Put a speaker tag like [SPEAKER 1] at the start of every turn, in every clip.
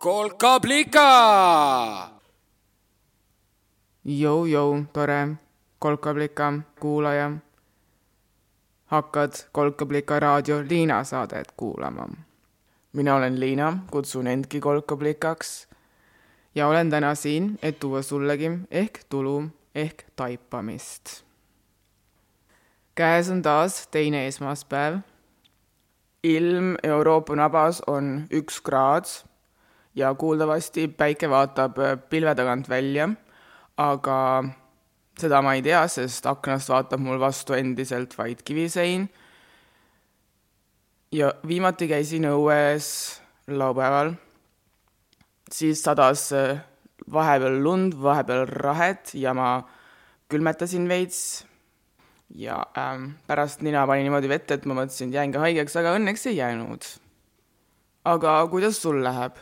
[SPEAKER 1] kolkablika.
[SPEAKER 2] Jou-jou, tore kolkablika kuulaja. hakkad Kolkablika raadio Liina saadet kuulama. mina olen Liina, kutsun endki kolkablikaks ja olen täna siin, et tuua sullegi ehk tulu ehk taipamist. käes on taas teine esmaspäev. ilm Euroopa nabas on üks kraad ja kuuldavasti päike vaatab pilve tagant välja, aga seda ma ei tea, sest aknast vaatab mul vastu endiselt vaid kivisein. ja viimati käisin õues laupäeval, siis sadas vahepeal lund, vahepeal rahet ja ma külmetasin veits ja ähm, pärast nina pani niimoodi vette, et ma mõtlesin, et jäin ka haigeks, aga õnneks ei jäänud. aga kuidas sul läheb?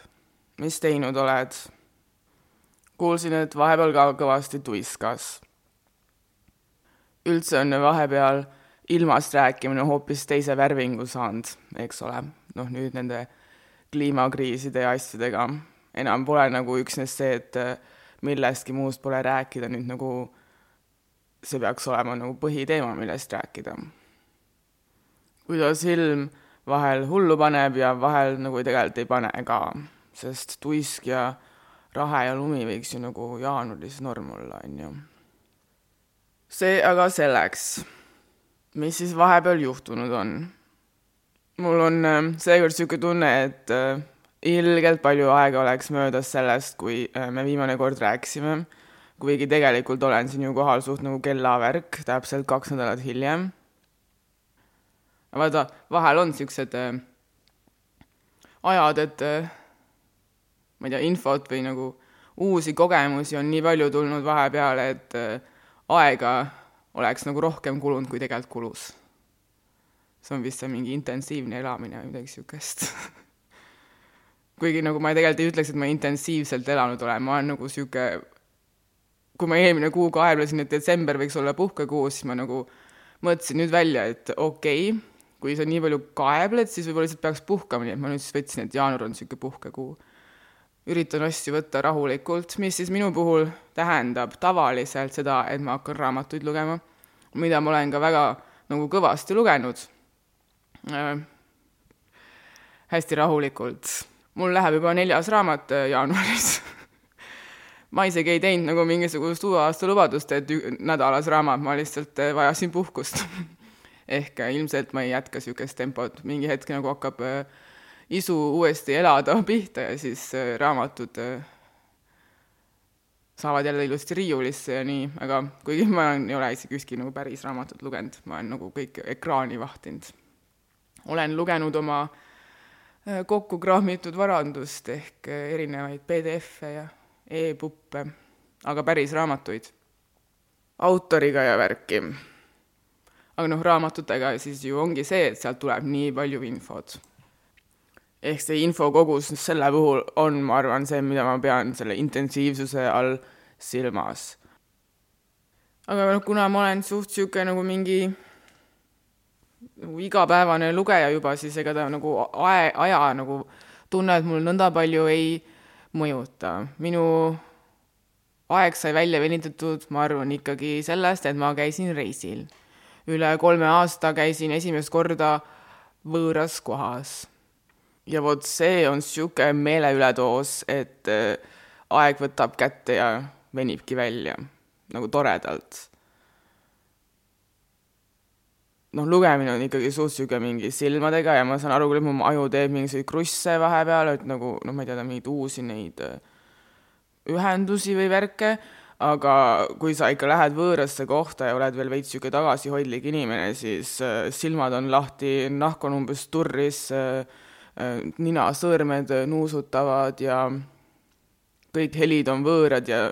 [SPEAKER 2] Mis teinud oled? kuulsin, et vahepeal ka kõvasti tuiskas. üldse on vahepeal ilmast rääkimine hoopis teise värvingu saanud, eks ole, noh nüüd nende kliimakriiside ja asjadega enam pole nagu üksnes see, et millestki muust pole rääkida, nüüd nagu see peaks olema nagu põhiteema, millest rääkida. kuidas ilm vahel hullu paneb ja vahel nagu tegelikult ei pane ka, sest tuisk ja rahe ja lumi võiks ju nagu jaanuaris norm olla, on ju. see aga selleks, mis siis vahepeal juhtunud on. mul on seekord niisugune tunne, et ilgelt palju aega oleks möödas sellest, kui me viimane kord rääkisime kuigi tegelikult olen siin ju kohal suht nagu kellavärk, täpselt kaks nädalat hiljem. vaata, vahel on äh, ajad, et äh, ma ei tea, infot või nagu uusi kogemusi on nii palju tulnud vahepeale, et äh, aega oleks nagu rohkem kulunud, kui tegelikult kulus. see on vist see mingi intensiivne elamine või midagi siukest kuigi nagu ma tegelikult ei ütleks, et ma intensiivselt elanud olen, ma olen nagu sihuke kui ma eelmine kuu kaeblesin, et detsember võiks olla puhkekuu, siis ma nagu mõtlesin nüüd välja, et okei okay,, kui sa nii palju kaebled, siis võib-olla lihtsalt peaks puhkama, nii et ma nüüd siis võtsin, et jaanuar on niisugune puhkekuu. Üritan asju võtta rahulikult, mis siis minu puhul tähendab tavaliselt seda, et ma hakkan raamatuid lugema, mida ma olen ka väga nagu kõvasti lugenud äh,. hästi rahulikult. mul läheb juba neljas raamat äh, jaanuaris ma isegi ei teinud nagu mingisugust uue aasta lubadust, et nädalas raamat, ma lihtsalt eh, vajasin puhkust ehk eh, ilmselt ma ei jätka niisugust tempot, mingi hetk nagu hakkab äh, isu uuesti elada pihta ja siis äh, raamatud äh, saavad jälle ilusti riiulisse ja nii, aga kuigi ma ei ole isegi ükski nagu päris raamatut lugenud, ma olen nagu kõik ekraani vahtinud. olen lugenud oma kokku kraamitud varandust ehk erinevaid PDF-e ja e-puppe, aga päris raamatuid, autoriga ja värki. aga noh, raamatutega siis ju ongi see, et sealt tuleb nii palju infot. Ehk see infokogus selle puhul on, ma arvan, see, mida ma pean selle intensiivsuse all silmas. aga noh, kuna ma olen suht niisugune nagu mingi nagu igapäevane lugeja juba, siis ega ta nagu ae, aja nagu tunne, et mul nõnda palju ei mõjuta. minu aeg sai välja venitatud, ma arvan, ikkagi sellest, et ma käisin reisil. üle kolme aasta käisin esimest korda võõras kohas. Ja vot see on niisugune meeleületoos, et äh, aeg võtab kätte ja venibki välja nagu toredalt. Noh, lugemine on ikkagi suht niisugune mingi silmadega ja ma saan aru küll, et mu aju teeb mingisuguseid krusse vahepeal, et nagu noh, ma ei tea, mingeid uusi neid äh, ühendusi või värke, aga kui sa ikka lähed võõrasse kohta ja oled veel veits niisugune tagasihoidlik inimene, siis äh, silmad on lahti, nahk on umbes turris äh,, äh, nina, sõõrmed nuusutavad ja kõik helid on võõrad ja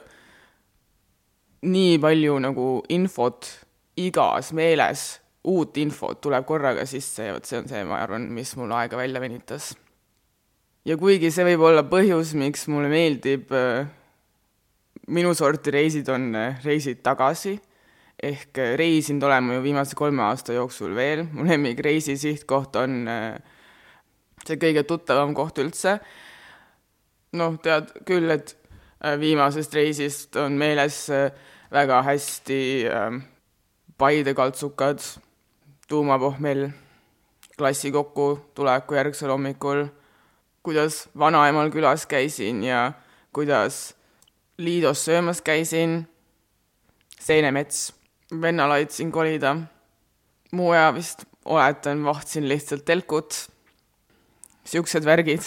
[SPEAKER 2] nii palju nagu infot igas meeles uut infot tuleb korraga sisse ja vot see on see, ma arvan, mis mul aega välja venitas. ja kuigi see võib olla põhjus, miks mulle meeldib äh, minu sorti reisid on äh, reisid tagasi, ehk äh, reisinud olema ju viimase kolme aasta jooksul veel, mu lemmikreisi sihtkoht on see kõige tuttavam koht üldse, noh, tead küll, et äh, viimasest reisist on meeles äh, väga hästi äh, Paide kaltsukad, tuumapohmell, klassi kokkutuleku järgsel hommikul, kuidas vanaemal külas käisin ja kuidas Liidos söömas käisin, seenemets, vennal aitasin kolida, muu aja vist oletan, vahtsin lihtsalt telkut, siuksed värgid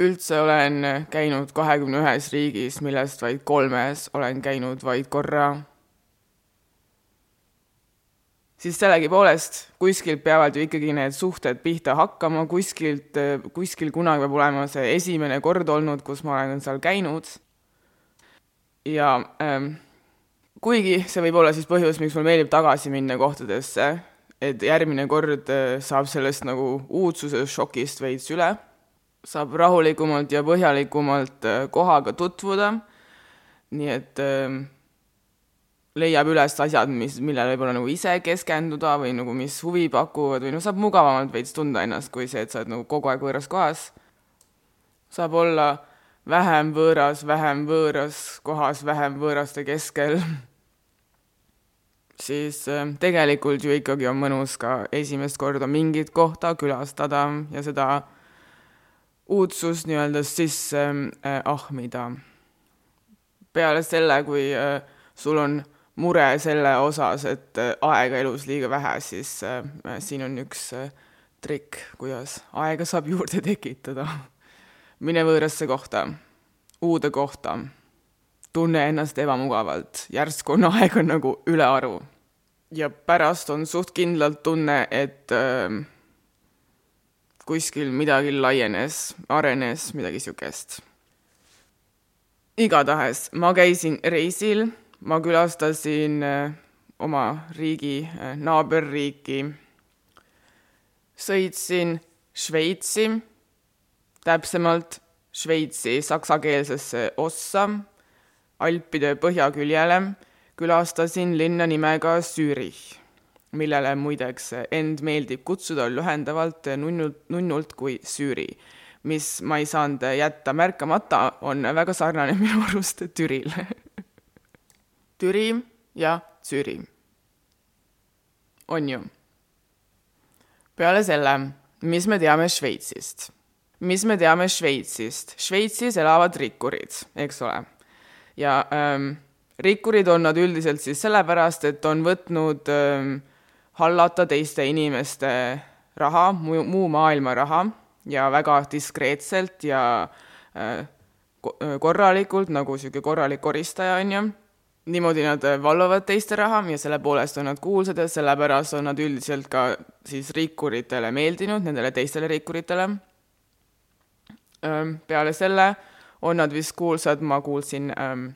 [SPEAKER 2] üldse olen käinud kahekümne ühes riigis, millest vaid kolmes olen käinud vaid korra. siis sellegipoolest kuskilt peavad ju ikkagi need suhted pihta hakkama, kuskilt, kuskil kunagi peab olema see esimene kord olnud, kus ma olen seal käinud. ja ähm, kuigi see võib olla siis põhjus, miks mulle meeldib tagasi minna kohtadesse, et järgmine kord äh, saab sellest nagu uudsuse šokist veits üle. Saab rahulikumalt ja põhjalikumalt äh, kohaga tutvuda, nii et äh, leiab üles asjad, mis, millele võib-olla nagu ise keskenduda või nagu mis huvi pakuvad või noh, saab mugavamalt veits tunda ennast, kui see, et sa oled nagu kogu aeg võõras kohas. saab olla vähem võõras, vähem võõras kohas, vähem võõraste keskel siis äh, tegelikult ju ikkagi on mõnus ka esimest korda mingit kohta külastada ja seda uudsust nii-öelda sisse äh, ahmida. peale selle, kui äh, sul on mure selle osas, et äh, aega elus liiga vähe, siis siin on üks trikk, kuidas aega saab juurde tekitada. mine võõrasse kohta, uude kohta, tunne ennast ebamugavalt, järsku on aega nagu ülearu. ja pärast on suht kindlalt tunne, et äh, kuskil midagi laienes, arenes, midagi niisugust. igatahes ma käisin reisil, ma külastasin äh, oma riigi äh, naaberriiki, sõitsin Šveitsi, täpsemalt Šveitsi saksakeelsesse ossa, Alpide põhjaküljele, külastasin linna nimega Zürich millele muideks end meeldib kutsuda lühendavalt nunnult, nunnult kui Süüri, mis ma ei saanud jätta märkamata, on väga sarnane minu arust Türile Türi ja Züri. on ju? peale selle, mis me teame Šveitsist? mis me teame Šveitsist? Šveitsis elavad rikkurid, eks ole. Ja ähm, rikkurid on nad üldiselt siis sellepärast, et on võtnud ähm, hallata teiste inimeste raha, muu, maailma raha ja väga diskreetselt ja äh, korralikult, nagu niisugune korralik koristaja, on ju. niimoodi nad valvavad teiste raha ja selle poolest on nad kuulsad ja sellepärast on nad üldiselt ka siis rikkuritele meeldinud, nendele teistele rikkuritele. peale selle on nad vist kuulsad, ma kuulsin ähm,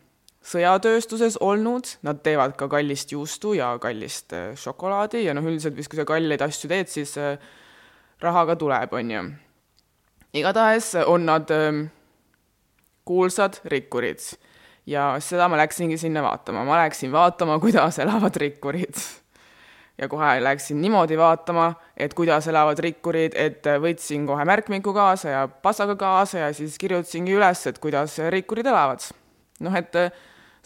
[SPEAKER 2] sõjatööstuses olnud, nad teevad ka kallist juustu ja kallist äh, šokolaadi ja noh, üldiselt vist kui sa kalleid asju teed, siis äh, raha ka tuleb, on ju. igatahes on nad ähm, kuulsad rikkurid ja seda ma läksingi sinna vaatama, ma läksin vaatama, kuidas elavad rikkurid. Ja kohe läksin niimoodi vaatama, et kuidas elavad rikkurid, et äh, võtsin kohe märkmiku kaasa ja passaga kaasa ja siis kirjutasingi üles, et kuidas rikkurid elavad. noh, et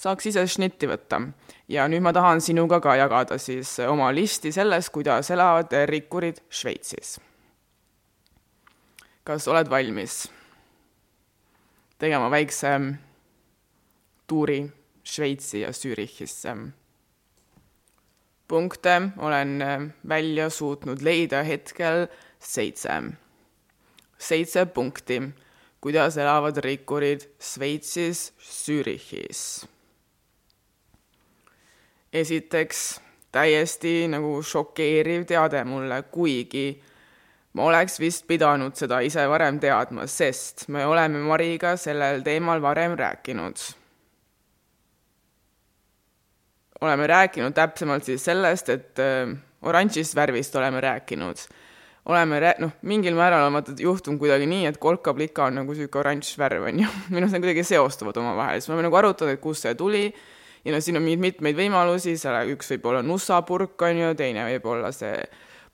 [SPEAKER 2] saaks ise šnitti võtta. ja nüüd ma tahan sinuga ka jagada siis oma listi sellest, kuidas elavad rikkurid Šveitsis. kas oled valmis tegema väikse tuuri Šveitsi ja Zürichisse? Punkte olen välja suutnud leida hetkel seitse. seitse punkti, kuidas elavad rikkurid Šveitsis, Zürichis esiteks täiesti nagu šokeeriv teade mulle, kuigi ma oleks vist pidanud seda ise varem teadma, sest me oleme Mariga sellel teemal varem rääkinud. Oleme rääkinud täpsemalt siis sellest, et äh, oranžist värvist oleme rääkinud. oleme rää-, noh, mingil määral on vaata juhtunud kuidagi nii, et kolkablika on nagu niisugune oranž värv, on ju, minu arust nad kuidagi seostuvad omavahel, siis me oleme nagu arutanud, et kust see tuli. Ja no siin on mitmeid võimalusi, seal üks võib olla nussapurk, on ju, teine võib olla see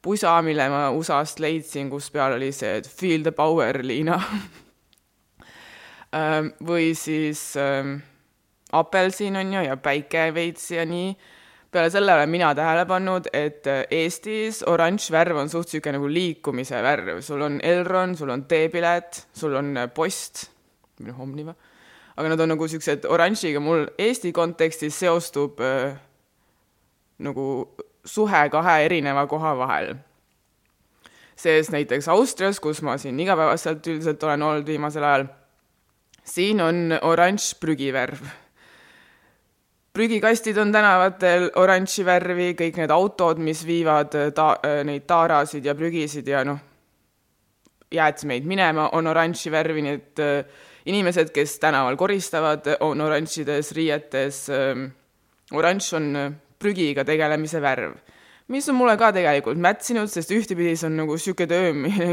[SPEAKER 2] pusa, mille ma USA-st leidsin, kus peal oli see Feel the power liina ähm, või siis ähm, apelsin on ju ja päike veits ja nii. peale selle olen mina tähele pannud, et äh, Eestis oranž värv on suht niisugune nagu liikumise värv, sul on Elron, sul on teepilet, sul on äh, post, või noh, Omniva, aga nad on nagu niisugused, oranžiga mul Eesti kontekstis seostub äh, nagu suhe kahe erineva koha vahel. sees näiteks Austrias, kus ma siin igapäevaselt üldiselt olen olnud viimasel ajal, siin on oranž prügivärv prügikastid on tänavatel oranži värvi, kõik need autod, mis viivad äh, ta-, äh, neid taarasid ja prügisid ja noh, jäätmeid minema, on oranži värvi, nii et äh, inimesed, kes tänaval koristavad, on oranžides riietes. Oranž on prügiga tegelemise värv mis on mulle ka tegelikult mätsinud, sest ühtepidi see on nagu niisugune töö,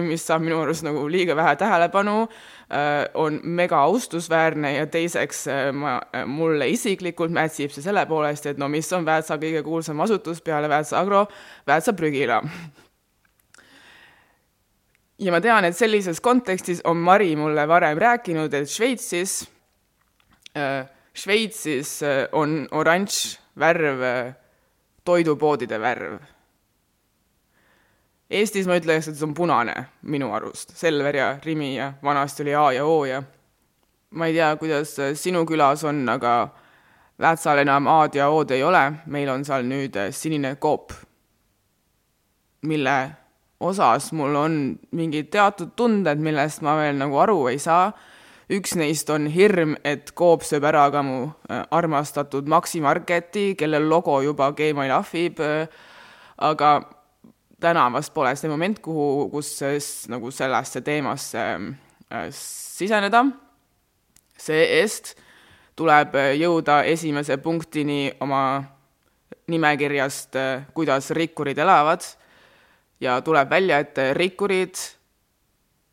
[SPEAKER 2] mis saab minu arust nagu liiga vähe tähelepanu, äh, on mega austusväärne ja teiseks äh, ma, äh, mulle isiklikult mätsib see selle poolest, et no mis on Väätsa kõige kuulsam asutus peale Väätsa Agro, Väätsa prügila. ja ma tean, et sellises kontekstis on Mari mulle varem rääkinud, et Šveitsis, Šveitsis on oranž värv toidupoodide värv. Eestis ma ütleks, et see on punane minu arust, Selver ja Rimi ja vanasti oli A ja O ja ma ei tea, kuidas sinu külas on, aga Väätsal enam A-d ja O-d ei ole, meil on seal nüüd sinine koop, mille osas mul on mingid teatud tunded, millest ma veel nagu aru ei saa üks neist on hirm, et Coop sööb ära ka mu äh, armastatud Maxi Marketi, kellel logo juba Gmail ahvib, äh, aga täna vast pole see moment, kuhu, kus nagu sellesse teemasse äh, siseneda. see-eest tuleb jõuda esimese punktini oma nimekirjast, kuidas rikkurid elavad ja tuleb välja, et rikkurid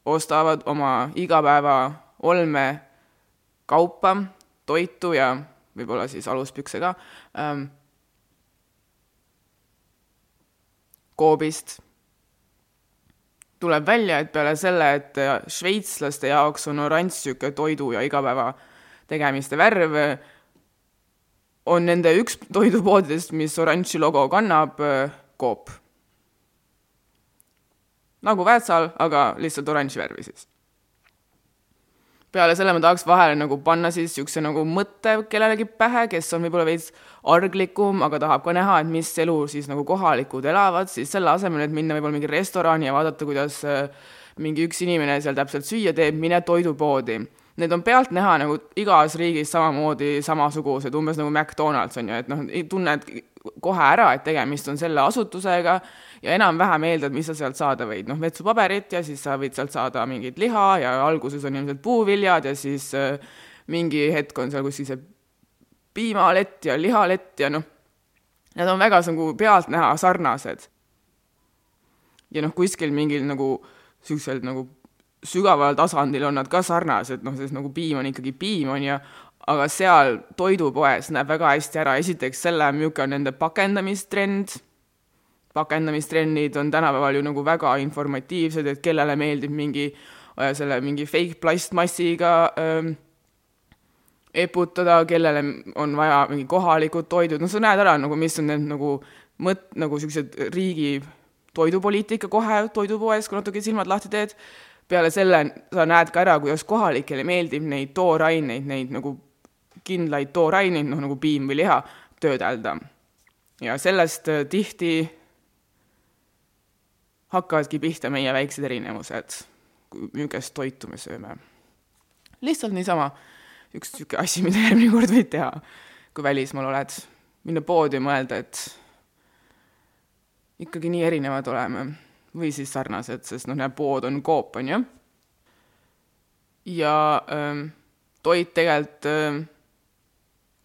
[SPEAKER 2] ostavad oma igapäeva olme kaupa, toitu ja võib-olla siis aluspükse ka ähm,, Coopist. tuleb välja, et peale selle, et šveitslaste jaoks on oranž niisugune toidu ja igapäeva tegemiste värv, on nende üks toidupoodidest, mis oranži logo kannab, Coop. nagu Väätsal, aga lihtsalt oranži värvi siis peale selle ma tahaks vahele nagu panna siis niisuguse nagu mõtte kellelegi pähe, kes on võib-olla veits arglikum, aga tahab ka näha, et mis elu siis nagu kohalikud elavad, siis selle asemel, et minna võib-olla mingi restorani ja vaadata, kuidas äh, mingi üks inimene seal täpselt süüa teeb, mine toidupoodi. Need on pealtnäha nagu igas riigis samamoodi samasugused, umbes nagu McDonalds on ju, et noh, tunned kohe ära, et tegemist on selle asutusega ja enam-vähem eeldad, mis sa sealt saada võid, noh, vetsupaberit ja siis sa võid sealt saada mingit liha ja alguses on ilmselt puuviljad ja siis äh, mingi hetk on seal kuskil see piimalett ja lihalett ja noh, nad on väga nagu pealtnäha sarnased. ja noh, kuskil mingil nagu niisugusel nagu sügaval tasandil on nad ka sarnased, noh, sest nagu piim on ikkagi piim, on ju, aga seal toidupoes näeb väga hästi ära. Esiteks selle, milline on nende pakendamistrend pakendamistrennid on tänapäeval ju nagu väga informatiivsed, et kellele meeldib mingi äh, selle mingi fake plastmassiga ähm, eputada, kellele on vaja mingi kohalikud toidud, no sa näed ära nagu, mis on need nagu mõt-, nagu niisugused riigi toidupoliitika kohe toidupoes, kui natuke silmad lahti teed, peale selle sa näed ka ära, kuidas kohalikele meeldib neid tooraineid, neid nagu kindlaid tooraineid, noh nagu piim või liha, töödelda. ja sellest äh, tihti hakkavadki pihta meie väiksed erinevused, millised toitu me sööme. lihtsalt niisama üks niisugune asi, mida järgmine kord võid teha, kui välismaal oled, minna poodi ja mõelda, et ikkagi nii erinevad oleme või siis sarnased, sest noh, näe, pood on Coop, on ju. ja ähm, toit tegelikult ähm,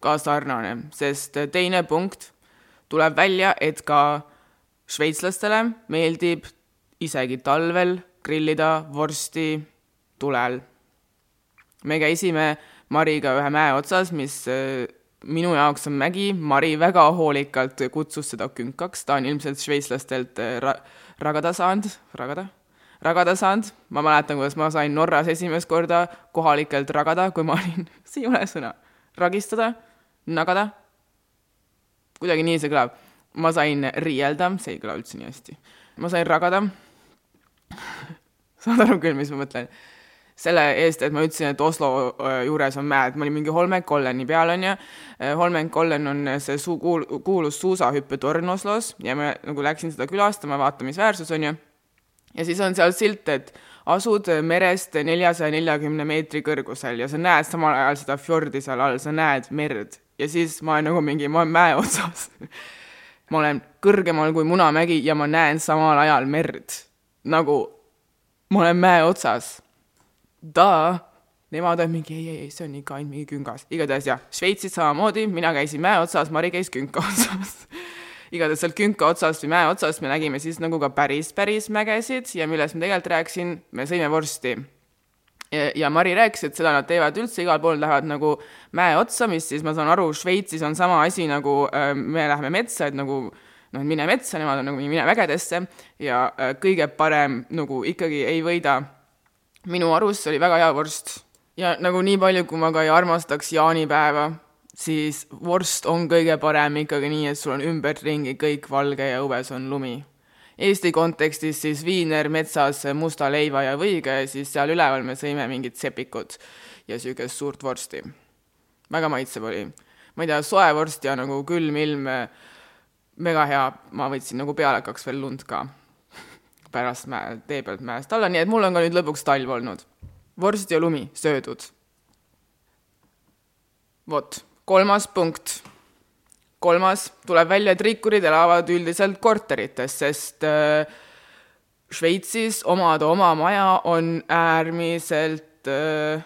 [SPEAKER 2] ka sarnane, sest teine punkt tuleb välja, et ka šveitslastele meeldib isegi talvel grillida vorsti tulel. me käisime Mariga ühe mäe otsas, mis äh, minu jaoks on mägi, Mari väga hoolikalt kutsus seda künkaks, ta on ilmselt šveitslastelt äh, ra-, ragada saanud, ragada, ragada saanud, ma mäletan, kuidas ma sain Norras esimest korda kohalikelt ragada, kui ma olin, see ei ole sõna, ragistada, nagada, kuidagi nii see kõlab. ma sain riielda, see ei kõla üldse nii hästi. ma sain ragada saad aru küll, mis ma mõtlen? selle eest, et ma ütlesin, et Oslo juures on mäed, ma olin mingi Holmenkolleni peal, onju. Holmenkollen on see suu-, kuul-, kuulus suusahüppetorn Oslos ja ma nagu läksin seda külastama, vaatamisväärsus, onju. ja siis on seal silt, et asud merest neljasaja neljakümne meetri kõrgusel ja sa näed samal ajal seda fjordi seal all, sa näed merd. ja siis ma olen nagu mingi, ma olen mäe otsas ma olen kõrgemal kui Munamägi ja ma näen samal ajal merd. Nagu ma olen mäe otsas. Da, nemad on mingi ei, ei, ei, see on ikka ainult mingi küngas. igatahes jah, Šveitsis samamoodi, mina käisin mäe otsas, Mari käis künka otsas igatahes sealt künka otsast või mäe otsast me nägime siis nagu ka päris, päris mägesid ja millest ma tegelikult rääkisin, me sõime vorsti. ja Mari rääkis, et seda nad teevad üldse, igal pool lähevad nagu mäe otsa, mis siis ma saan aru, Šveitsis on sama asi nagu äh, me läheme metsa, et nagu äh, noh, mine metsa, nemad on nagu mine mägedesse ja äh, kõige parem nagu ikkagi ei võida. minu arust oli väga hea vorst ja nagu nii palju, kui ma ka ei armastaks jaanipäeva, siis vorst on kõige parem ikkagi nii, et sul on ümberringi kõik valge ja õues on lumi. Eesti kontekstis siis viiner metsas musta leiva ja võiga ja siis seal üleval me sõime mingit sepikut ja niisugust suurt vorsti. väga maitsev oli. ma ei tea, soe vorst ja nagu külm ilm mega hea, ma võtsin nagu pealekaks veel lund ka pärast mäe, tee pealt mäest alla, nii et mul on ka nüüd lõpuks talv olnud. vorst ja lumi söödud. vot, kolmas punkt. kolmas, tuleb välja, et rikkurid elavad üldiselt korterites, sest äh, Šveitsis omada oma maja on äärmiselt äh,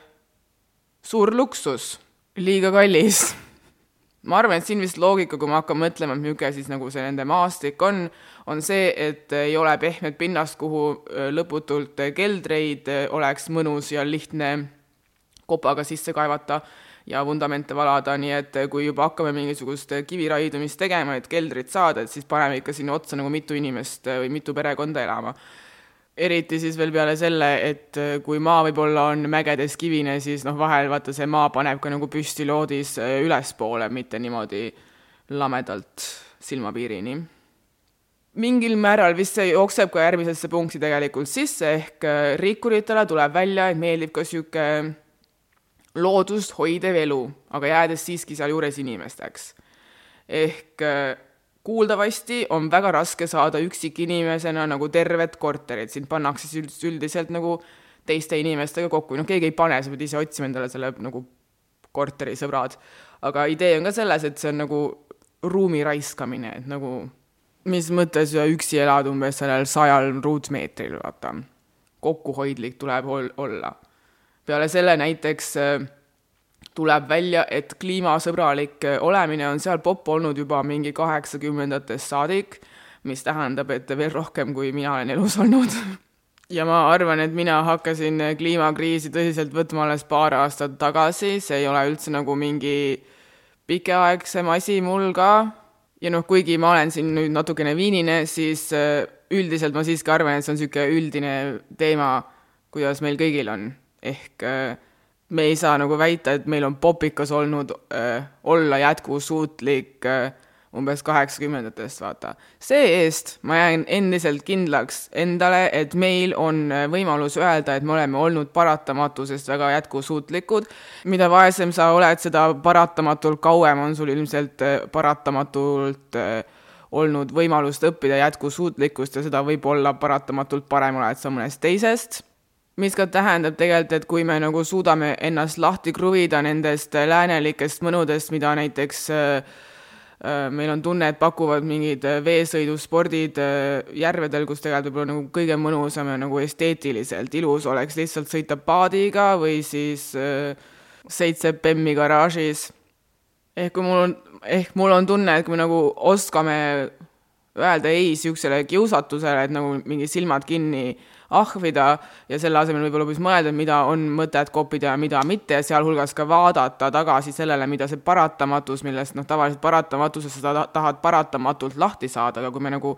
[SPEAKER 2] suur luksus, liiga kallis ma arvan, et siin vist loogika, kui ma hakkan mõtlema, et niisugune siis nagu see nende maastik on, on see, et ei ole pehmet pinnast, kuhu lõputult keldreid oleks mõnus ja lihtne kopaga sisse kaevata ja vundamente valada, nii et kui juba hakkame mingisugust kiviraidumist tegema, et keldrit saada, et siis paneme ikka sinna otsa nagu mitu inimest või mitu perekonda elama eriti siis veel peale selle, et äh, kui maa võib-olla on mägedes kivine, siis noh, vahel vaata see maa paneb ka nagu püsti loodis äh, ülespoole, mitte niimoodi lamedalt silmapiirini. mingil määral vist see jookseb ka järgmisesse punkti tegelikult sisse, ehk äh, rikkuritele tuleb välja, et meeldib ka niisugune loodust hoidev elu, aga jäädes siiski sealjuures inimesteks. ehk kuuldavasti on väga raske saada üksikinimesena nagu tervet korterit, sind pannakse siis üldiselt nagu teiste inimestega kokku, noh, keegi ei pane, sa pead ise otsima endale selle nagu korterisõbrad. aga idee on ka selles, et see on nagu ruumi raiskamine, et nagu mis mõttes üksi elad umbes sellel sajal ruutmeetril, vaata. kokkuhoidlik tuleb ol-, olla. peale selle näiteks äh, tuleb välja, et kliimasõbralik olemine on seal popp olnud juba mingi kaheksakümnendatest saadik, mis tähendab, et veel rohkem, kui mina olen elus olnud. ja ma arvan, et mina hakkasin kliimakriisi tõsiselt võtma alles paar aastat tagasi, see ei ole üldse nagu mingi pikaaegsem asi mul ka, ja noh, kuigi ma olen siin nüüd natukene viinine, siis äh, üldiselt ma siiski arvan, et see on niisugune üldine teema, kuidas meil kõigil on, ehk äh, me ei saa nagu väita, et meil on popikas olnud äh, olla jätkusuutlik äh, umbes kaheksakümnendatest, vaata. see-eest ma jään endiselt kindlaks endale, et meil on võimalus öelda, et me oleme olnud paratamatusest väga jätkusuutlikud. mida vaesem sa oled, seda paratamatult kauem on sul ilmselt paratamatult olnud võimalust õppida jätkusuutlikkust ja seda võib-olla paratamatult parem oled sa mõnest teisest mis ka tähendab tegelikult, et kui me nagu suudame ennast lahti kruvida nendest läänelikest mõnudest, mida näiteks äh, äh, meil on tunne, et pakuvad mingid äh, veesõiduspordid järvedel, kus tegelikult võib-olla nagu kõige mõnusam ja nagu esteetiliselt ilus oleks lihtsalt sõita paadiga või siis seitse bemmi garaažis. ehk kui mul on, ehk mul on tunne, et kui me nagu oskame öelda ei niisugusele kiusatusele, et nagu mingi silmad kinni ahvida ja selle asemel võib-olla hoopis mõelda, mida on mõtet koppida ja mida mitte ja sealhulgas ka vaadata tagasi sellele, mida see paratamatus, millest noh, tavaliselt paratamatusest sa tahad paratamatult lahti saada, aga kui me nagu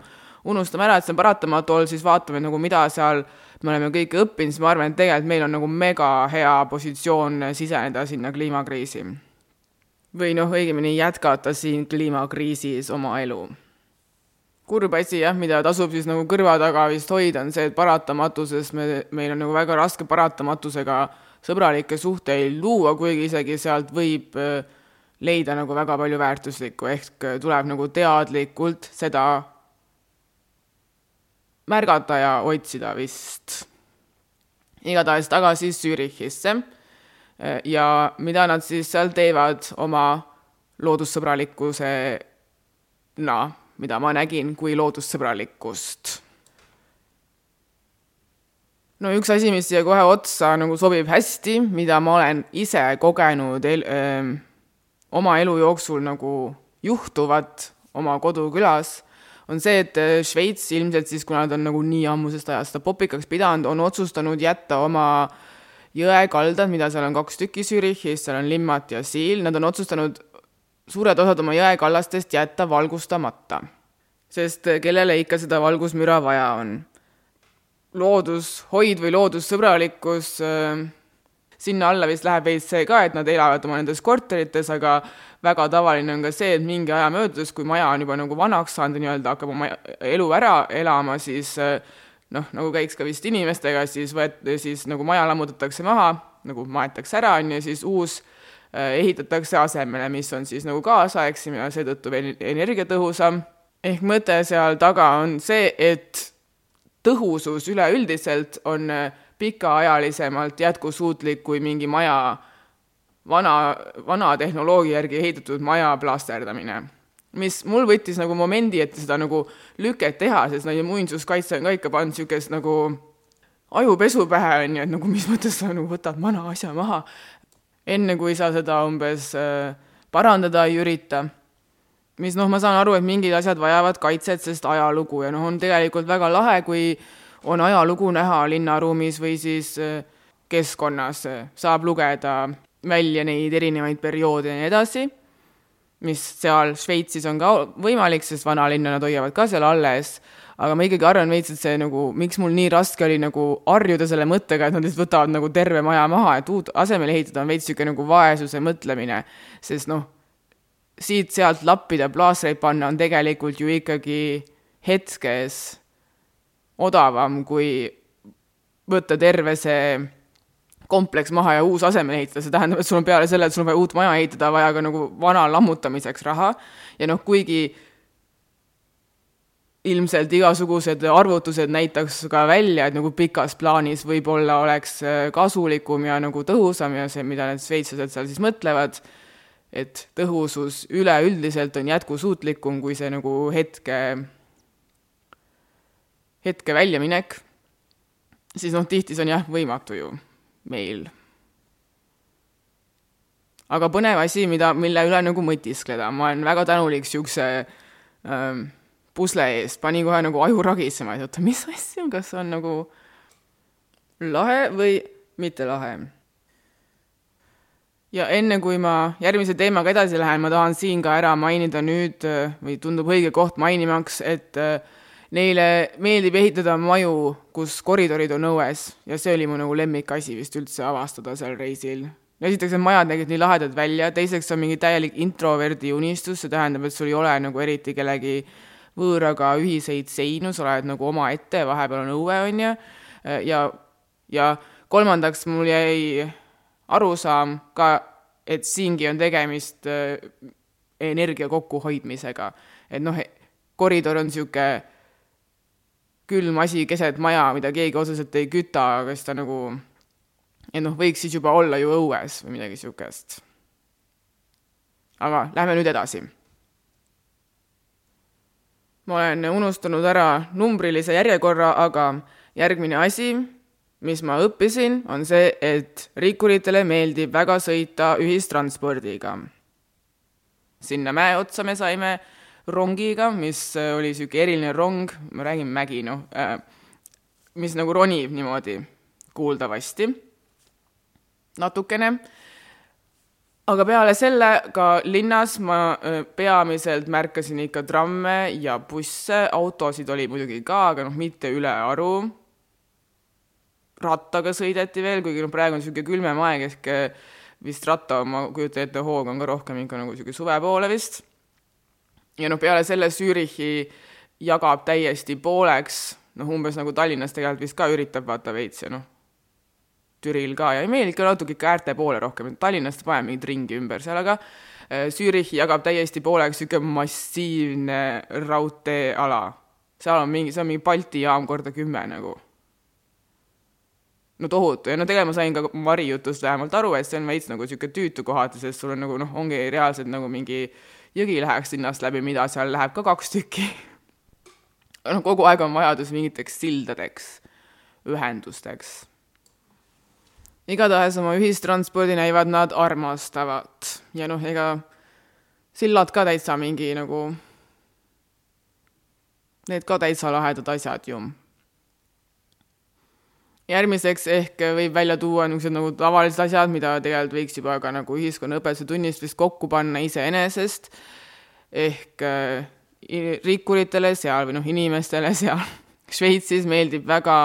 [SPEAKER 2] unustame ära, et see on paratamatu olnud, siis vaatame nagu, mida seal me oleme kõike õppinud, siis ma arvan, et tegelikult meil on nagu mega hea positsioon siseneda sinna kliimakriisi. või noh, õigemini jätkata siin kliimakriisis oma elu. Kurb asi jah, mida tasub siis nagu kõrva taga vist hoida, on see, et paratamatuses me, meil on nagu väga raske paratamatusega sõbralikke suhteid luua, kuigi isegi sealt võib äh, leida nagu väga palju väärtuslikku, ehk tuleb nagu teadlikult seda märgata ja otsida vist. igatahes tagasi Zürichisse ja mida nad siis seal teevad oma loodussõbralikkusena, mida ma nägin kui loodussõbralikkust. no üks asi, mis siia kohe otsa nagu sobib hästi, mida ma olen ise kogenud el-, öö, oma elu jooksul nagu juhtuvat oma kodukülas on see, et Šveits ilmselt siis, kuna nad on nagu nii ammusest ajast seda popikaks pidanud, on otsustanud jätta oma jõekaldad, mida seal on kaks tükki Zürichis, seal on Limmat ja Siil, nad on otsustanud suured osad oma jõekallastest jätta valgustamata. sest äh, kellele ikka seda valgusmüra vaja on. loodushoid või loodussõbralikkus äh, sinna alla vist läheb veits see ka, et nad elavad oma nendes korterites, aga väga tavaline on ka see, et mingi aja möödudes, kui maja on juba nagu vanaks saanud ja nii-öelda hakkab oma elu ära elama, siis noh, nagu käiks ka vist inimestega, siis võet-, siis nagu maja lammutatakse maha, nagu maetakse ära, on ju, siis uus ehitatakse asemele, mis on siis nagu kaasaegsem ja seetõttu veel energiatõhusam. ehk mõte seal taga on see, et tõhusus üleüldiselt on äh, pikaajalisemalt jätkusuutlik kui mingi maja, vana, vana tehnoloogia järgi ehitatud maja plasterdamine. mis mul võttis nagu momendi, et seda nagu lüket teha, sest ja muinsuskaitse on ka ikka pannud niisugust nagu ajupesu pähe, on ju, et nagu mis mõttes sa nagu võtad vana asja maha, enne kui sa seda umbes äh, parandada ei ürita. Mis noh, ma saan aru, et mingid asjad vajavad kaitset, sest ajalugu ja noh, on tegelikult väga lahe, kui on ajalugu näha linnaruumis või siis äh, keskkonnas, äh, saab lugeda välja neid erinevaid perioode ja nii edasi, mis seal Šveitsis on ka võimalik, sest vanalinna nad hoiavad ka seal alles, aga ma ikkagi arvan veits, et see nagu, miks mul nii raske oli nagu harjuda selle mõttega, et nad lihtsalt võtavad nagu terve maja maha, et uut asemele ehitada, on veits niisugune nagu vaesuse mõtlemine, sest noh, siit-sealt lappida, plaastreid panna on tegelikult ju ikkagi hetkes odavam, kui võtta terve see kompleks maha ja uus asemele ehitada, see tähendab, et sul on peale selle, et sul on vaja uut maja ehitada, vaja ka nagu vana lammutamiseks raha. Ja noh, kuigi ilmselt igasugused arvutused näitaks ka välja, et nagu pikas plaanis võib-olla oleks äh, kasulikum ja nagu tõhusam ja see, mida need šveitslased seal siis mõtlevad, et tõhusus üleüldiselt on jätkusuutlikum kui see nagu hetke hetke väljaminek, siis noh, tihti see on jah, võimatu ju meil. aga põnev asi, mida, mille üle nagu mõtiskleda, ma olen väga tänulik niisuguse ähm, pusle eest, pani kohe nagu aju ragisema, et oota, mis asja, kas on nagu lahe või mitte lahe. ja enne, kui ma järgmise teemaga edasi lähen, ma tahan siin ka ära mainida nüüd või tundub õige koht mainimaks, et äh, Neile meeldib ehitada maju, kus koridorid on õues ja see oli mu nagu lemmikasi vist üldse avastada seal reisil. esiteks, need majad nägid nii lahedad välja, teiseks on mingi täielik introverdi unistus, see tähendab, et sul ei ole nagu eriti kellegi võõraga ühiseid seinu, sa oled nagu omaette, vahepeal on õue, on ju, ja, ja kolmandaks mul jäi arusaam ka, et siingi on tegemist äh, energia kokkuhoidmisega. et noh, koridor on niisugune külm asi keset maja, mida keegi otseselt ei küta, aga siis ta nagu, et noh, võiks siis juba olla ju õues või midagi niisugust. aga lähme nüüd edasi. ma olen unustanud ära numbrilise järjekorra, aga järgmine asi, mis ma õppisin, on see, et rikkuritele meeldib väga sõita ühistranspordiga. sinna mäe otsa me saime rongiga, mis äh, oli niisugune eriline rong, ma räägin mägi, noh äh,, mis nagu ronib niimoodi kuuldavasti natukene. aga peale selle ka linnas ma peamiselt märkasin ikka tramme ja busse, autosid oli muidugi ka, aga noh, mitte ülearu. rattaga sõideti veel, kuigi noh, praegu on niisugune külmem aeg, ehk vist ratta, ma kujutan ette, hoog on ka rohkem ikka nagu niisugune suve poole vist. Ja noh, peale selle Zürichi jagab täiesti pooleks, noh umbes nagu Tallinnas tegelikult vist ka üritab vaata veits ja noh, Türil ka ja meil ikka natuke ikka äärte poole rohkem, et Tallinnast paneb mingit ringi ümber seal, aga äh, Zürichi jagab täiesti pooleks niisugune massiivne raudteeala. seal on mingi, see on mingi Balti jaam korda kümme nagu. no tohutu ja no tegelikult ma sain ka Mari jutust vähemalt aru, et see on veits nagu niisugune tüütu kohati, sest sul on nagu noh, ongi reaalselt nagu mingi jõgi läheks linnast läbi, mida seal läheb ka kaks tükki. noh, kogu aeg on vajadus mingiteks sildadeks, ühendusteks igatahes oma ühistranspordi näivad nad armastavat ja noh, ega sillad ka täitsa mingi nagu, need ka täitsa lahedad asjad ju. Järgmiseks ehk võib välja tuua niisugused nagu tavalised asjad, mida tegelikult võiks juba ka nagu ühiskonnaõpetuse tunnist vist kokku panna iseenesest, ehk äh, rikkuritele seal või noh, inimestele seal Šveitsis meeldib väga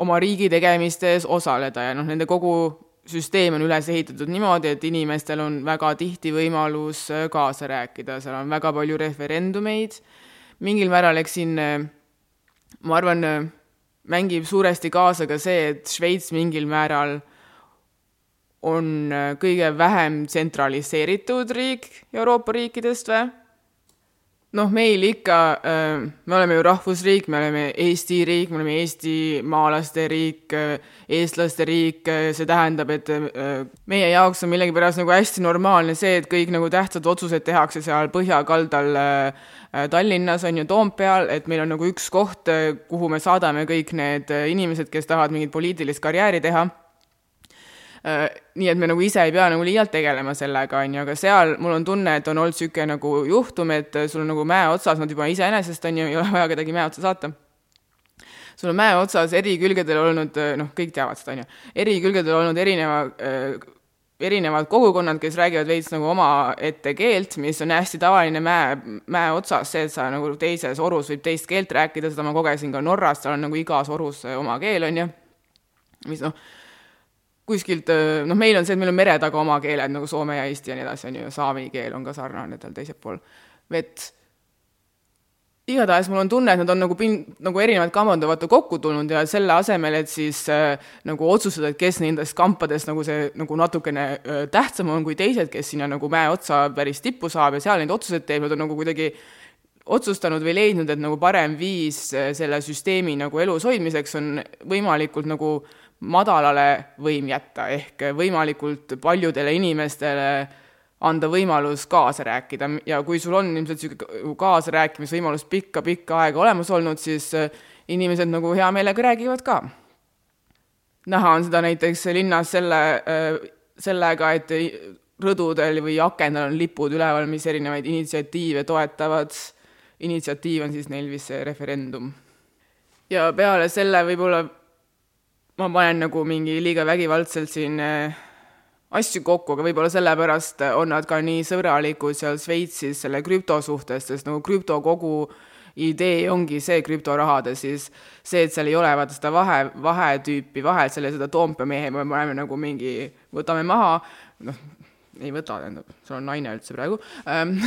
[SPEAKER 2] oma riigi tegemistes osaleda ja noh, nende kogu süsteem on üles ehitatud niimoodi, et inimestel on väga tihti võimalus äh, kaasa rääkida, seal on väga palju referendumeid, mingil määral eks siin äh, ma arvan, mängib suuresti kaasa ka see, et Šveits mingil määral on kõige vähem tsentraliseeritud riik Euroopa riikidest või noh, meil ikka, äh, me oleme ju rahvusriik, me oleme Eesti riik, me oleme eestimaalaste riik, äh, eestlaste riik, äh, see tähendab, et meie jaoks on millegipärast nagu hästi normaalne see, et kõik nagu tähtsad otsused tehakse seal põhjakaldal Tallinnas, on ju, Toompeal, et meil on nagu üks koht, kuhu me saadame kõik need inimesed, kes tahavad mingit poliitilist karjääri teha nii et me nagu ise ei pea nagu liialt tegelema sellega, on ju, aga seal mul on tunne, et on olnud niisugune nagu juhtum, et sul on nagu mäe otsas, nad juba iseenesest, on ju, ei ole vaja kedagi mäe otsa saata. Sul on mäe otsas eri külgedel olnud, noh, kõik teavad seda, on ju, eri külgedel olnud erineva äh, erinevad kogukonnad, kes räägivad veits nagu omaette keelt, mis on hästi tavaline mäe, mäe otsas, see, et sa nagu teises orus võib teist keelt rääkida, seda ma kogesin ka Norras, seal on nagu igas orus oma keel, on ju, mis noh, kuskilt, noh, meil on see, et meil on mere taga oma keeled nagu soome ja eesti ja nii edasi, on ju, saami keel on ka sarnane tal teisel pool vett. igatahes mul on tunne, et nad on nagu pin-, nagu erinevad kambad on vaata kokku tulnud ja selle asemel, et siis äh, nagu otsustada, et kes nendest kampadest nagu see nagu natukene äh, tähtsam on kui teised, kes sinna nagu mäe otsa päris tippu saab ja seal neid otsuseid teeb, nad on nagu kuidagi otsustanud või leidnud, et nagu parem viis selle süsteemi nagu elus hoidmiseks on võimalikult nagu madalale võim jätta, ehk võimalikult paljudele inimestele anda võimalus kaasa rääkida ja kui sul on ilmselt niisugune kaasarääkimisvõimalus pikka-pikka aega olemas olnud, siis äh, inimesed nagu hea meelega räägivad ka. näha on seda näiteks linnas selle, äh, sellega, et rõdudel või akendel on lipud üleval, mis erinevaid initsiatiive toetavad. initsiatiiv on siis neil vist see referendum. ja peale selle võib-olla ma panen nagu mingi liiga vägivaldselt siin äh, asju kokku, aga võib-olla sellepärast on nad ka nii sõbralikud seal Šveitsis selle krüpto suhtes, sest nagu krüpto kogu idee ongi see krüptorahade siis see, et seal ei ole vaata seda vahe, vahetüüpi vahel, selle seda Toompea mehe me paneme nagu mingi, võtame maha, noh, ei võta, tähendab, sul on naine üldse praegu ähm,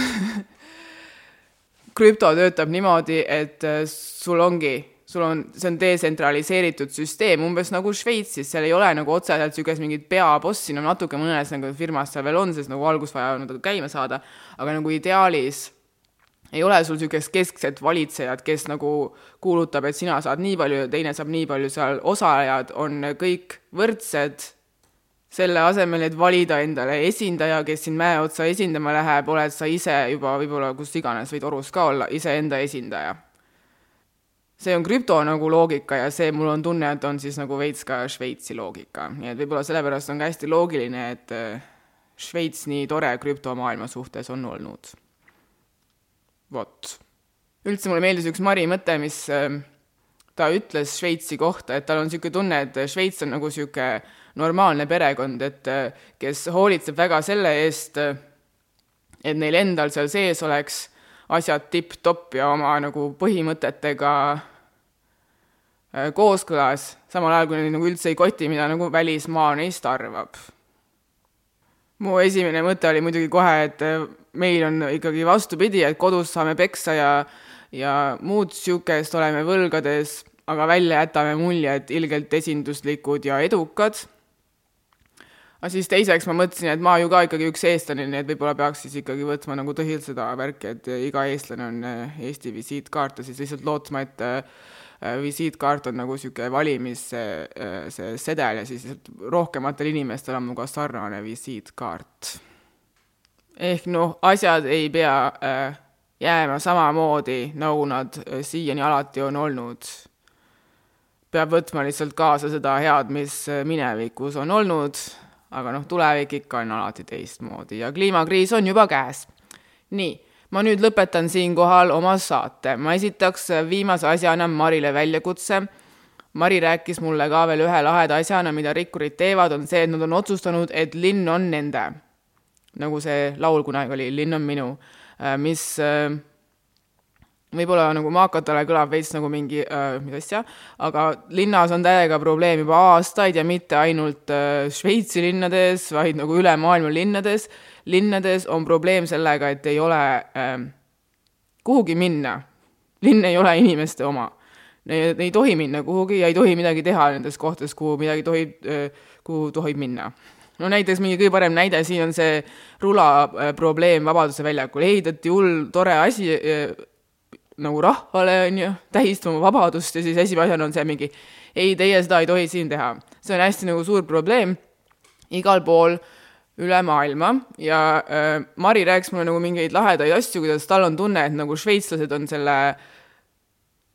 [SPEAKER 2] krüpto töötab niimoodi, et äh, sul ongi sul on, see on detsentraliseeritud süsteem, umbes nagu Šveitsis, seal ei ole nagu otseselt niisugust mingit peabossi, no natuke mõnes nagu firmas seal veel on, sest nagu algus vaja nagu käima saada, aga nagu ideaalis ei ole sul niisugust keskset valitsejat, kes nagu kuulutab, et sina saad nii palju ja teine saab nii palju, seal osalejad on kõik võrdsed, selle asemel, et valida endale esindaja, kes sind mäe otsa esindama läheb, oled sa ise juba võib-olla kus iganes võid orus ka olla, iseenda esindaja see on krüpto nagu loogika ja see, mul on tunne, et on siis nagu veits ka Šveitsi loogika, nii et võib-olla sellepärast on ka hästi loogiline, et äh, Šveits nii tore krüptomaailma suhtes on olnud. vot. üldse mulle meeldis üks Mari mõte, mis äh, ta ütles Šveitsi kohta, et tal on niisugune tunne, et Šveits on nagu niisugune normaalne perekond, et kes hoolitseb väga selle eest, et neil endal seal sees oleks asjad tipp-topp ja oma nagu põhimõtetega äh, kooskõlas, samal ajal kui neid nagu üldse ei koti, mida nagu välismaa neist arvab. mu esimene mõte oli muidugi kohe, et äh, meil on ikkagi vastupidi, et kodus saame peksa ja ja muud niisugust oleme võlgades, aga välja jätame mulje, et ilgelt esinduslikud ja edukad aga siis teiseks ma mõtlesin, et ma ju ka ikkagi üks eestlane, nii et võib-olla peaks siis ikkagi võtma nagu tõsiselt seda värki, et iga eestlane on eh, Eesti visiitkaart ja siis lihtsalt lootma, et eh, visiitkaart on nagu niisugune valimis see, eh, see sedel ja siis rohkematel inimestel on minuga sarnane visiitkaart. ehk noh, asjad ei pea jääma samamoodi, nagu nad siiani alati on olnud. peab võtma lihtsalt kaasa seda head, mis minevikus on olnud aga noh, tulevik ikka on alati teistmoodi ja kliimakriis on juba käes. nii, ma nüüd lõpetan siinkohal oma saate, ma esitaks viimase asjana Marile väljakutse. Mari rääkis mulle ka veel ühe laheda asjana, mida rikkurid teevad, on see, et nad on otsustanud, et linn on nende. nagu see laul kunagi oli, Linn on minu, mis võib-olla nagu maakatele kõlab veits nagu mingi äh, mis asja, aga linnas on täiega probleem juba aastaid ja mitte ainult äh, Šveitsi linnades, vaid nagu üle maailma linnades. Linnades on probleem sellega, et ei ole äh, kuhugi minna. linn ei ole inimeste oma. ei tohi minna kuhugi ja ei tohi midagi teha nendes kohtades, kuhu midagi tohib äh,, kuhu tohib minna no näiteks mingi kõige parem näide siin on see rula äh, probleem Vabaduse väljakul, ehitati hull tore asi äh, nagu rahvale, on ju, tähistama vabadust ja siis esimese asjana on see mingi ei, teie seda ei tohi siin teha. see on hästi nagu suur probleem igal pool üle maailma ja äh, Mari rääkis mulle nagu mingeid lahedaid asju, kuidas tal on tunne, et nagu šveitslased on selle,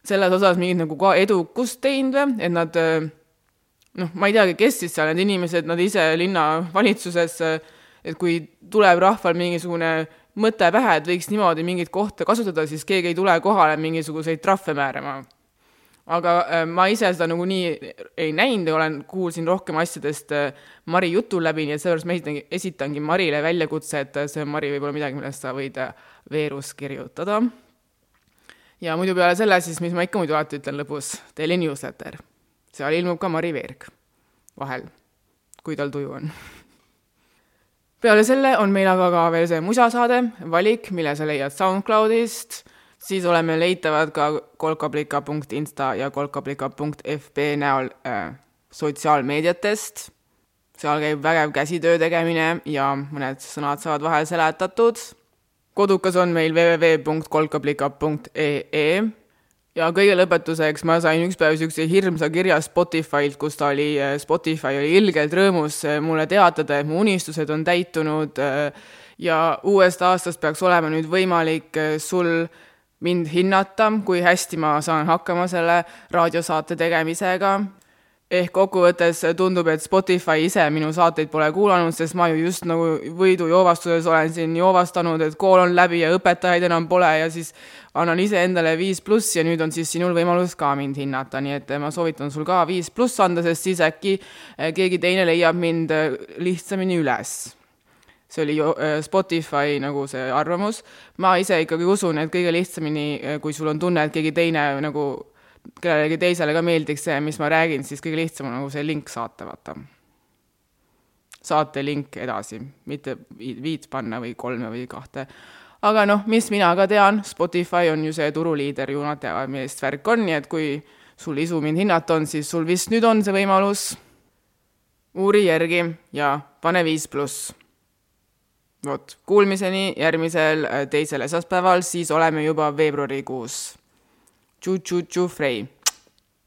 [SPEAKER 2] selles osas mingit nagu ka edukust teinud või, et nad äh, noh, ma ei teagi, kes siis seal need inimesed, nad ise linnavalitsuses äh,, et kui tuleb rahval mingisugune mõte pähe, et võiks niimoodi mingit kohta kasutada, siis keegi ei tule kohale mingisuguseid trahve määrama. Aga äh, ma ise seda nagunii ei näinud olen, kuulsin rohkem asjadest äh, Mari jutu läbi, nii et sellepärast ma esitangi, esitangi Marile väljakutse, et see on, Mari, võib-olla midagi, millest sa võid äh, veerus kirjutada. ja muidu peale selle siis, mis ma ikka muidu alati ütlen lõpus, telli newsletter. seal ilmub ka Mari Veerg vahel, kui tal tuju on peale selle on meil aga ka veel see musasaade Valik, mille sa leiad SoundCloudist, siis oleme leitavad ka kolkablika.insta ja kolkablika.fb näol äh, sotsiaalmeediatest. seal käib vägev käsitöö tegemine ja mõned sõnad saavad vahel seletatud. kodukas on meil www.kolkablika.ee ja kõige lõpetuseks ma sain üks päev niisuguse hirmsa kirja Spotify'lt, kus ta oli, äh, Spotify oli ilgelt rõõmus äh, mulle teatada, et mu unistused on täitunud äh, ja uuest aastast peaks olema nüüd võimalik sul mind hinnata, kui hästi ma saan hakkama selle raadiosaate tegemisega. Ehk kokkuvõttes tundub, et Spotify ise minu saateid pole kuulanud, sest ma ju just nagu võidujoovastuses olen siin joovastanud, et kool on läbi ja õpetajaid enam pole ja siis annan iseendale viis pluss ja nüüd on siis sinul võimalus ka mind hinnata, nii et ma soovitan sul ka viis pluss anda, sest siis äkki keegi teine leiab mind lihtsamini üles see oli eh, Spotify nagu see arvamus. ma ise ikkagi usun, et kõige lihtsamini, kui sul on tunne, et keegi teine nagu kellelegi teisele ka meeldiks see, mis ma räägin, siis kõige lihtsam on nagu see link saata, vaata. saate link edasi, mitte viit panna või kolme või kahte. aga noh, mis mina ka tean, Spotify on ju see turuliider, ju nad teavad, millist värk on, nii et kui sul isu mind hinnata on, siis sul vist nüüd on see võimalus. uuri järgi ja pane viis pluss vot, kuulmiseni järgmisel äh, teisel esmaspäeval, siis oleme juba veebruarikuus. Tšu-tšu-tšu Frey